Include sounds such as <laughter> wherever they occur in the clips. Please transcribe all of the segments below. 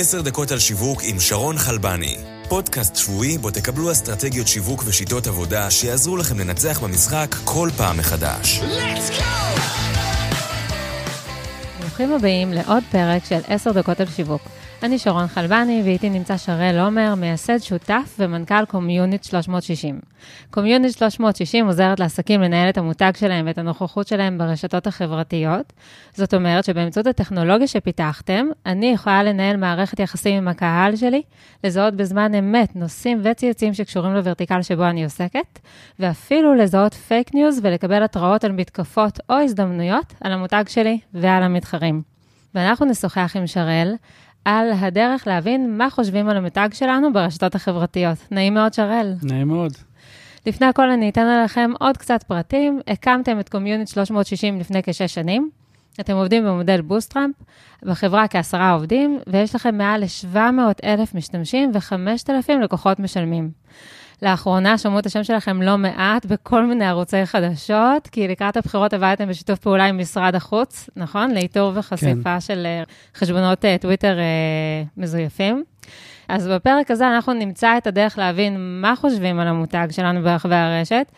עשר דקות על שיווק עם שרון חלבני. פודקאסט שבועי בו תקבלו אסטרטגיות שיווק ושיטות עבודה שיעזרו לכם לנצח במשחק כל פעם מחדש. ברוכים הבאים לעוד פרק של עשר דקות על שיווק. אני שרון חלבני, ואיתי נמצא שראל עומר, מייסד שותף ומנכ"ל Communit360. Communit360 עוזרת לעסקים לנהל את המותג שלהם ואת הנוכחות שלהם ברשתות החברתיות. זאת אומרת שבאמצעות הטכנולוגיה שפיתחתם, אני יכולה לנהל מערכת יחסים עם הקהל שלי, לזהות בזמן אמת נושאים וציוצים שקשורים לוורטיקל שבו אני עוסקת, ואפילו לזהות fake news ולקבל התראות על מתקפות או הזדמנויות על המותג שלי ועל המתחרים. ואנחנו נשוחח עם שרל על הדרך להבין מה חושבים על המותג שלנו ברשתות החברתיות. נעים מאוד, שרל. נעים מאוד. לפני הכל אני אתן עליכם עוד קצת פרטים. הקמתם את Communit360 לפני כשש שנים. אתם עובדים במודל בוסטראמפ, בחברה כעשרה עובדים, ויש לכם מעל ל-700 אלף משתמשים ו-5,000 לקוחות משלמים. לאחרונה שמעו את השם שלכם לא מעט בכל מיני ערוצי חדשות, כי לקראת הבחירות עבדתם בשיתוף פעולה עם משרד החוץ, נכון? לאיתור וחשיפה כן. של אה, חשבונות אה, טוויטר אה, מזויפים. אז בפרק הזה אנחנו נמצא את הדרך להבין מה חושבים על המותג שלנו ברחבי הרשת,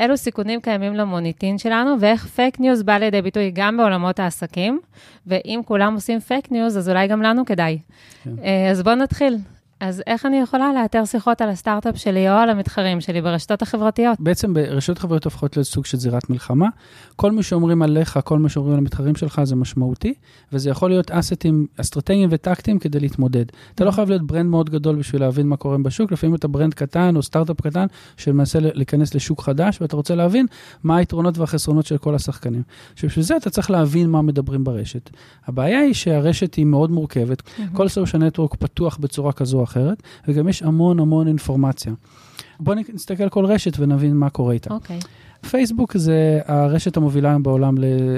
אילו סיכונים קיימים למוניטין שלנו, ואיך fake news בא לידי ביטוי גם בעולמות העסקים, ואם כולם עושים fake news, אז אולי גם לנו כדאי. כן. אז בואו נתחיל. אז איך אני יכולה לאתר שיחות על הסטארט-אפ שלי או על המתחרים שלי ברשתות החברתיות? בעצם ברשתות חברתיות הופכות להיות סוג של זירת מלחמה. כל מה שאומרים עליך, כל מה שאומרים על המתחרים שלך זה משמעותי, וזה יכול להיות נכסים אסטרטגיים וטקטיים כדי להתמודד. אתה לא חייב להיות brand מאוד גדול בשביל להבין מה קורה בשוק, לפעמים אתה brand קטן או סטארט-אפ קטן שמנסה להיכנס לשוק חדש, ואתה רוצה להבין מה היתרונות והחסרונות של כל השחקנים. שבשביל זה אתה צריך להבין מה מדברים ברשת. הבעיה היא שהרשת היא מאוד מורכבת, כל סושיאל נטוורק פתוח בצורה כזו או אחרת, וגם יש המון המון אינפורמציה. בואו נסתכל על כל רשת ונבין מה קורה איתה. אוקיי. Okay. פייסבוק זה הרשת המובילה היום בעולם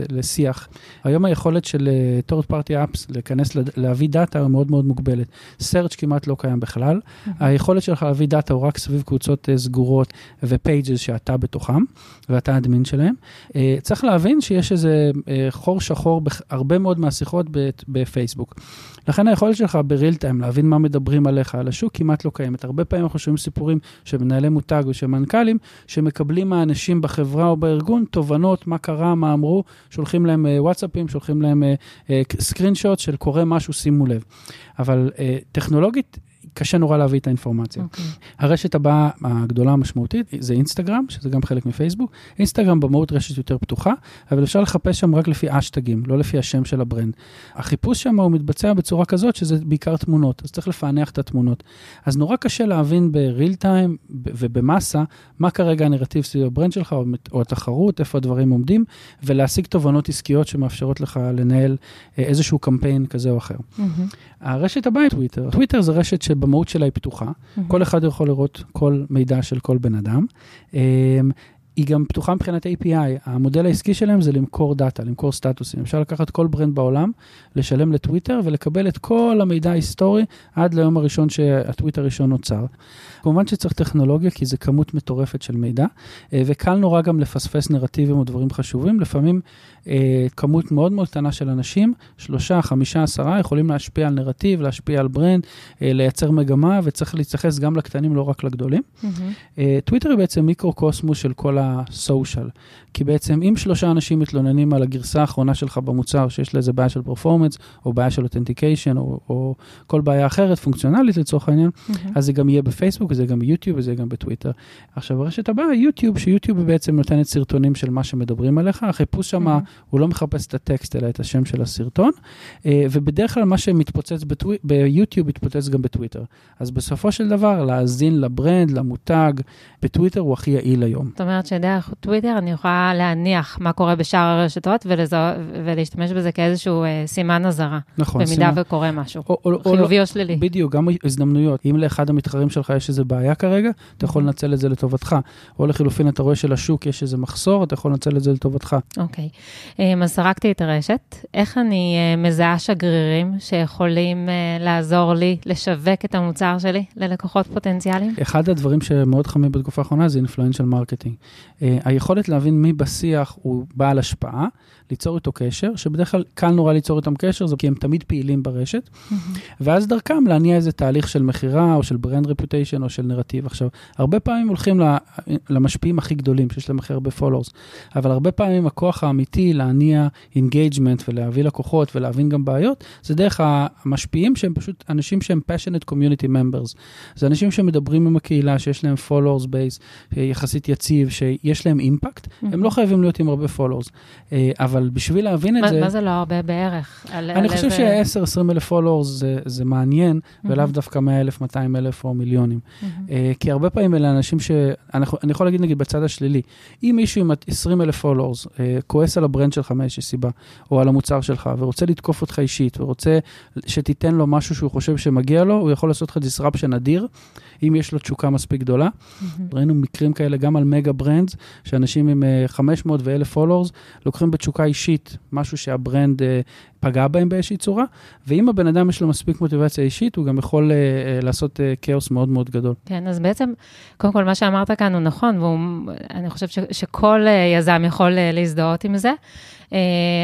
לשיח. היום היכולת של third party apps להיכנס, להביא דאטה מאוד מאוד מוגבלת. search כמעט לא קיים בכלל. Mm-hmm. היכולת שלך להביא דאטה הוא רק סביב קבוצות אה, סגורות ו-pages שאתה בתוכם, ואתה אדמין שלהם. אה, צריך להבין שיש איזה אה, חור שחור בהרבה מאוד מהשיחות בפייסבוק. לכן היכולת שלך בריל טיים להבין מה מדברים עליך על השוק כמעט לא קיימת. הרבה פעמים אנחנו שומעים סיפורים של מנהלי מותג או של מנכ"לים שמקבלים מהאנשים בחברה או בארגון תובנות, מה קרה, מה אמרו, שולחים להם uh, וואטסאפים, שולחים להם screen uh, shot של קורה משהו, שימו לב. אבל טכנולוגית, קשה נורא להביא את האינפורמציה. Okay. אוקיי. הרשת הבאה הגדולה המשמעותית זה אינסטגרם, שזה גם חלק מפייסבוק. אינסטגרם במהות רשת יותר פתוחה, אבל אפשר לחפש שם רק לפי האשטגים, לא לפי השם של ה brand. החיפוש שם הוא מתבצע בצורה כזאת שזה בעיקר תמונות, אז צריך לפענח את התמונות. אז נורא קשה להבין ב real time ובמאסה, מה כרגע הנרטיב סביב ה brand שלך, או, או התחרות, איפה הדברים עומדים, ולהשיג תובנות עסקיות שמאפשרות לך לנהל אה, איזשהו קמפיין כזה או אחר. Mm-hmm. הרשת הבאה היא טוויטר. טוויטר זה רשת שבמהות שלה היא פתוחה, mm-hmm. כל אחד יכול לראות כל מידע של כל בן אדם. היא גם פתוחה מבחינת API, המודל העסקי שלהם זה למכור data, למכור סטטוסים. אפשר לקחת כל brand בעולם, לשלם לטוויטר ולקבל את כל המידע ההיסטורי עד ליום הראשון שהטוויטר הראשון נוצר. כמובן שצריך טכנולוגיה, כי זה כמות מטורפת של מידע, אה, וקל נורא גם לפספס נרטיבים או דברים חשובים. לפעמים אה, כמות מאוד מאוד קטנה של אנשים, שלושה, חמישה, עשרה, יכולים להשפיע על נרטיב, להשפיע על brand, אה, לייצר מגמה, וצריך להתייחס גם לקטנים, לא רק לגדולים. Mm-hmm. טוויטר היא בעצם מיקרו-קוסמוס של כל ה social. כי בעצם אם שלושה אנשים מתלוננים על הגרסה האחרונה שלך במוצר, שיש לה איזה בעיה של performance, או בעיה של authentication, או, או כל בעיה אחרת, פונקציונלית לצורך העניין, mm-hmm. אז זה גם יהיה בפייסבוק, זה גם ביוטיוב וזה גם בטוויטר. עכשיו, הרשת הבאה, יוטיוב, שיוטיוב בעצם נותנת סרטונים של מה שמדברים עליך, החיפוש שם, mm-hmm. הוא לא מחפש את הטקסט, אלא את השם של הסרטון, אה, ובדרך כלל מה שמתפוצץ בטו... ביוטיוב מתפוצץ גם בטוויטר. אז בסופו של דבר, להאזין לברנד, למותג, בטוויטר הוא הכי יעיל היום. זאת אומרת שדרך טוויטר אני יכולה להניח מה קורה בשאר הרשתות ולזו... ולהשתמש בזה כאיזשהו אה, סימן אזהרה. נכון. במידה סימן... וקורה משהו, או, או, חיובי או, לא- או שלילי. בדיוק, גם הזדמנויות. אם לאחד המתחרים שלך יש איזו בעיה כרגע, אתה יכול. לנצל את זה לטובתך. או לחילופין, אתה רואה שלשוק יש איזה מחסור, אתה יכול לנצל את זה לטובתך. אוקיי. אה, אז סרקתי את הרשת. איך אני אה, מזהה שגרירים שיכולים אה, לעזור לי לשווק את המוצר שלי ללקוחות פוטנציאליים? אחד הדברים שמאוד חמים בתקופה האחרונה זה influential marketing. אה, היכולת להבין מי בשיח הוא בעל השפעה, ליצור איתו קשר, שבדרך כלל קל נורא ליצור איתם קשר, זה כי הם תמיד פעילים ברשת, ואז דרכם להניע איזה תהליך של מכירה, או של brand reputation, או של נרטיב. עכשיו, הרבה פעמים הולכים למשפיעים הכי גדולים, שיש להם הכי הרבה followers, אבל הרבה פעמים הכוח האמיתי להניע engagement ולהביא לקוחות ולהבין גם בעיות, זה דרך המשפיעים שהם פשוט אנשים שהם passionate community members. זה אנשים שמדברים עם הקהילה, שיש להם followers base יחסית יציב, שיש להם impact, הם לא חייבים להיות עם הרבה followers. אה, אבל בשביל להבין את זה... מה זה לא הרבה בערך? אני חושב ש-10-20 אלף followers זה, זה מעניין, ולאו דווקא 100 אלף, 200 אלף או מיליונים. אה, כי הרבה פעמים אלה אנשים ש... אני יכול להגיד נגיד בצד השלילי, אם מישהו עם 20 אלף followers אה, כועס על ה brand שלך מאיזושהי סיבה, או על המוצר שלך, ורוצה לתקוף אותך אישית, ורוצה שתיתן לו משהו שהוא חושב שמגיע לו, הוא יכול לעשות לך disruption אדיר, אם יש לו תשוקה מספיק גדולה. ראינו מקרים כאלה גם על mega brands, שאנשים עם 500 ו-1,000 followers לוקחים בתשוקה אישית, משהו שהברנד אה, פגע בהם באיזושהי צורה, ואם הבן אדם יש לו מספיק מוטיבציה אישית, הוא גם יכול uh, לעשות uh, כאוס מאוד מאוד גדול. כן, אז בעצם, קודם כל, מה שאמרת כאן הוא נכון, ואני חושב ש, שכל uh, יזם יכול uh, להזדהות עם זה. Uh,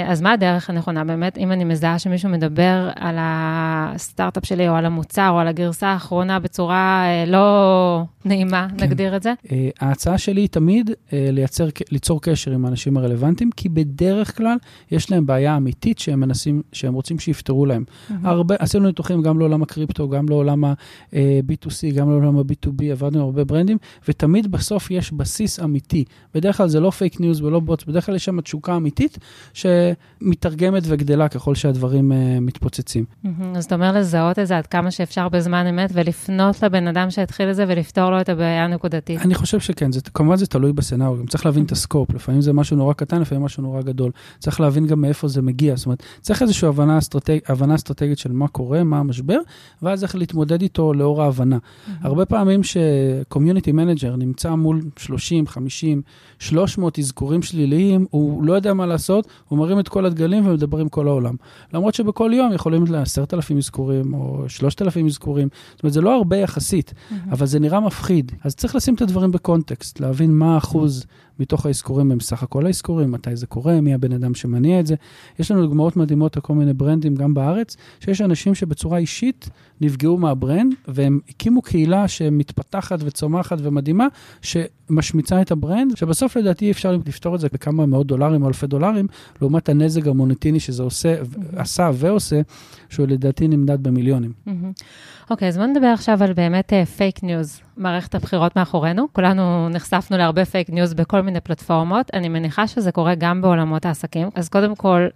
אז מה הדרך הנכונה? באמת, אם אני מזהה שמישהו מדבר על הסטארט-אפ שלי, או על המוצר, או על הגרסה האחרונה בצורה uh, לא נעימה, כן. נגדיר את זה? Uh, ההצעה שלי היא תמיד uh, לייצר, ליצור קשר עם האנשים הרלוונטיים, כי בדרך כלל יש להם בעיה אמיתית שהם מנסים רוצים, שהם רוצים שיפתרו להם. Mm-hmm. הרבה, עשינו ניתוחים גם לעולם הקריפטו, גם לעולם ה-B2C, גם לעולם ה-B2B, עבדנו עם הרבה ברנדים, ותמיד בסוף יש בסיס אמיתי. בדרך כלל זה לא fake news ולא bots, בדרך כלל יש שם תשוקה אמיתית שמתרגמת וגדלה ככל שהדברים uh, מתפוצצים. Mm-hmm. אז אתה אומר לזהות את זה עד כמה שאפשר בזמן אמת, ולפנות לבן אדם שהתחיל את זה ולפתור לו את הבעיה הנקודתית. אני חושב שכן, זה, כמובן זה תלוי ב scenario, גם צריך להבין mm-hmm. את ה scope, לפעמים זה משהו נורא קטן, לפעמים משהו נורא גדול. צריך להבין גם מאיפה זה מגיע, זאת אומרת, צריך איזושהי הבנה, אסטרטג, הבנה אסטרטגית של מה קורה, מה המשבר, ואז איך להתמודד איתו לאור ההבנה. Mm-hmm. הרבה פעמים ש community manager נמצא מול 30, 50, 300 אזכורים שליליים, הוא לא יודע מה לעשות, הוא מרים את כל הדגלים ומדבר עם כל העולם. למרות שבכל יום יכולים ל-10,000 אזכורים או 3,000 אזכורים, זאת אומרת, זה לא הרבה יחסית, mm-hmm. אבל זה נראה מפחיד. אז צריך לשים את הדברים ב context, להבין מה האחוז. מתוך האזכורים הם סך הכל האזכורים, מתי זה קורה, מי הבן אדם שמניע את זה. יש לנו דוגמאות מדהימות על כל מיני ברנדים גם בארץ, שיש אנשים שבצורה אישית נפגעו מה brand, והם הקימו קהילה שמתפתחת וצומחת ומדהימה, שמשמיצה את ה brand, שבסוף לדעתי אפשר לפתור את זה בכמה מאות דולרים או אלפי דולרים, לעומת הנזק המוניטיני שזה עושה, mm-hmm. עשה ועושה, שהוא לדעתי נמדד במיליונים. Mm-hmm. אוקיי, אז בוא נדבר עכשיו על באמת fake uh, news. מערכת הבחירות מאחורינו, כולנו נחשפנו להרבה fake news בכל מיני פלטפורמות, אני מניחה שזה קורה גם בעולמות העסקים. אז קודם כל,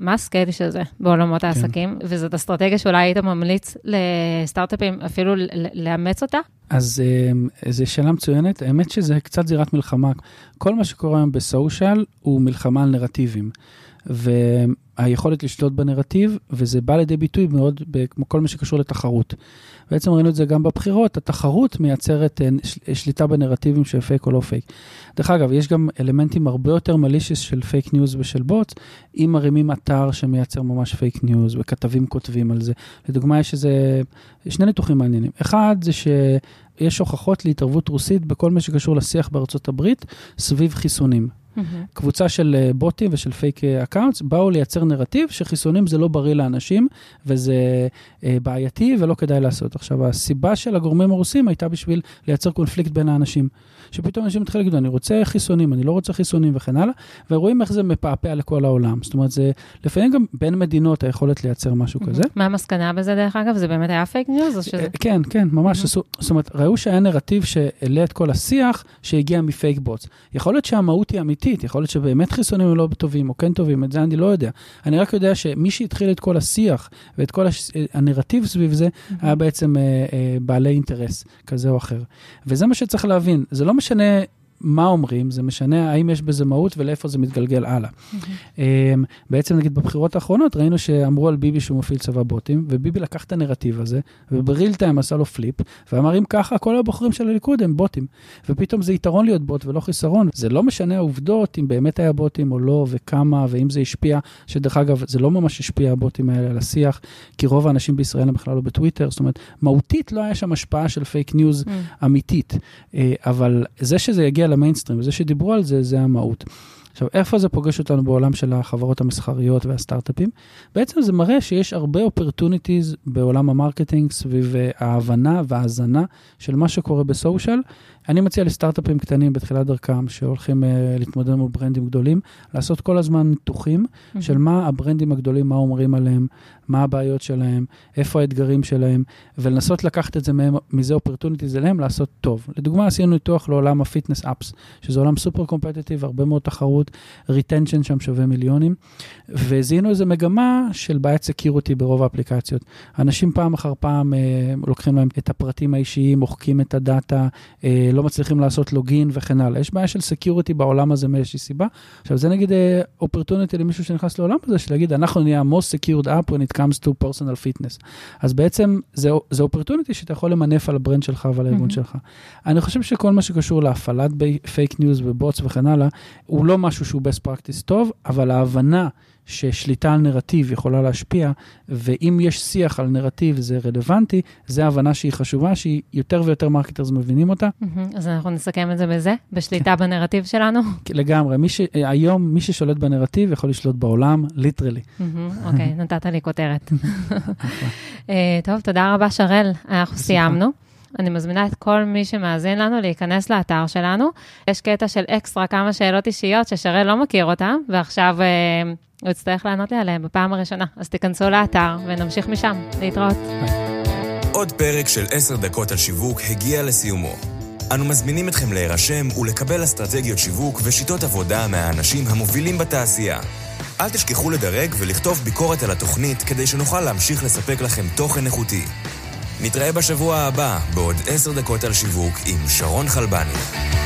מה ה scale של זה בעולמות כן. העסקים? וזאת אסטרטגיה שאולי היית ממליץ לסטארט-אפים אפילו לאמץ אותה? אז אה, זו שאלה מצוינת. האמת שזה קצת זירת מלחמה. כל מה שקורה היום ב social הוא מלחמה על נרטיבים. והיכולת לשלוט בנרטיב, וזה בא לידי ביטוי מאוד כמו כל מה שקשור לתחרות. בעצם ראינו את זה גם בבחירות, התחרות מייצרת אה, שליטה בנרטיבים של פייק או לא פייק. דרך אגב, יש גם אלמנטים הרבה יותר malicious של פייק ניוז ושל bots, אם מרימים אתר שמייצר ממש פייק ניוז, וכתבים כותבים על זה. לדוגמה, יש איזה, שני ניתוחים מעניינים. אחד זה שיש הוכחות להתערבות רוסית בכל מה שקשור לשיח בארצות הברית סביב חיסונים. Mm-hmm. קבוצה של אה, בוטים ושל fake accounts באו לייצר נרטיב שחיסונים זה לא בריא לאנשים וזה אה, בעייתי ולא כדאי לעשות. עכשיו, הסיבה של הגורמים הרוסים הייתה בשביל לייצר קונפליקט בין האנשים. שפתאום אנשים מתחילים להגיד, אני רוצה חיסונים, אני לא רוצה חיסונים וכן הלאה, ורואים איך זה מפעפע לכל העולם. זאת אומרת, זה לפעמים גם בין מדינות היכולת לייצר משהו mm-hmm. כזה. מה המסקנה בזה, דרך אגב? זה באמת היה פייק ניוז? שזה... כן, כן, ממש. Mm-hmm. זאת אומרת, ראו שהיה נרטיב שהעלה את כל השיח שהגיע מ fake bots. יכול להיות שהמהות היא אמיתית, יכול להיות שבאמת חיסונים הם לא טובים או כן טובים, את זה אני לא יודע. אני רק יודע שמי שהתחיל את כל השיח ואת כל הש... הנרטיב סביב זה, mm-hmm. היה בעצם אה, אה, בעלי אינטרס כזה או אחר. וזה מה שצריך להבין, זה לא משנה מה אומרים, זה משנה האם יש בזה מהות ולאיפה זה מתגלגל הלאה. Mm-hmm. בעצם נגיד בבחירות האחרונות ראינו שאמרו על ביבי שהוא מפעיל צבא בוטים, וביבי לקח את הנרטיב הזה, וב real time עשה לו flip, ואמר אם ככה כל הבוחרים של הליכוד הם בוטים. ופתאום זה יתרון להיות בוט ולא חיסרון. זה לא משנה העובדות אם באמת היה בוטים או לא, וכמה, ואם זה השפיע, שדרך אגב, זה לא ממש השפיע הבוטים האלה על השיח, כי רוב האנשים בישראל הם בכלל לא בטוויטר, זאת אומרת, מהותית לא היה שם השפעה של פייק ניוז mm. אמיתית. אה, אבל זה שזה יגיע למיינסטרים, וזה שדיברו על זה, זה המהות. עכשיו, איפה זה פוגש אותנו בעולם של החברות המסחריות והסטארט-אפים? בעצם זה מראה שיש הרבה opportunities בעולם ה marketing סביב ההבנה וההאזנה של מה שקורה ב social. אני מציע לסטארט-אפים קטנים בתחילת דרכם, שהולכים uh, להתמודד עם ברנדים גדולים, לעשות כל הזמן ניתוחים mm-hmm. של מה הברנדים הגדולים, מה אומרים עליהם, מה הבעיות שלהם, איפה האתגרים שלהם, ולנסות לקחת את זה מהם, מזה opportunities אליהם, לעשות טוב. לדוגמה, עשינו ניתוח לעולם ה fitness apps, שזה עולם super competitive, הרבה מאוד תחרות, retention שם שווה מיליונים, וזיהינו איזו מגמה של בעיית security ברוב האפליקציות. אנשים פעם אחר פעם uh, לוקחים להם את הפרטים האישיים, מוחקים את הדאטה, uh, לא מצליחים לעשות login וכן הלאה. יש בעיה של security בעולם הזה מאיזושהי סיבה. עכשיו, זה נגיד opportunity למישהו שנכנס לעולם הזה, של להגיד, אנחנו נהיה ה-most secured app when it comes to personal fitness. אז בעצם זה, זה opportunity שאתה יכול למנף על ה brand שלך ועל הארגון mm-hmm. שלך. אני חושב שכל מה שקשור להפעלת פייק ניוז ו bots וכן הלאה, הוא לא משהו שהוא best practice טוב, אבל ההבנה ששליטה על נרטיב יכולה להשפיע, ואם יש שיח על נרטיב זה רלוונטי, זה הבנה שהיא חשובה, שהיא יותר ויותר marketers מבינים אותה. אז אנחנו נסכם את זה בזה, בשליטה בנרטיב שלנו. <laughs> לגמרי, מי ש... היום מי ששולט בנרטיב יכול לשלוט בעולם, literally. אוקיי, <laughs> נתת לי כותרת. <laughs> אה, טוב, תודה רבה, שרל, אנחנו סיימנו. אני מזמינה את כל מי שמאזין לנו להיכנס לאתר שלנו. יש קטע של אקסטרה כמה שאלות אישיות ששרל לא מכיר אותן, ועכשיו אה, הוא יצטרך לענות לי עליהן בפעם הראשונה. אז תיכנסו לאתר ונמשיך משם. להתראות. עוד פרק של 10 דקות על שיווק הגיע לסיומו. אנו מזמינים אתכם להירשם ולקבל אסטרטגיות שיווק ושיטות עבודה מהאנשים המובילים בתעשייה. אל תשכחו לדרג ולכתוב ביקורת על התוכנית כדי שנוכל להמשיך לספק לכם תוכן איכותי. נתראה בשבוע הבא בעוד 10 דקות על שיווק עם שרון חלבני.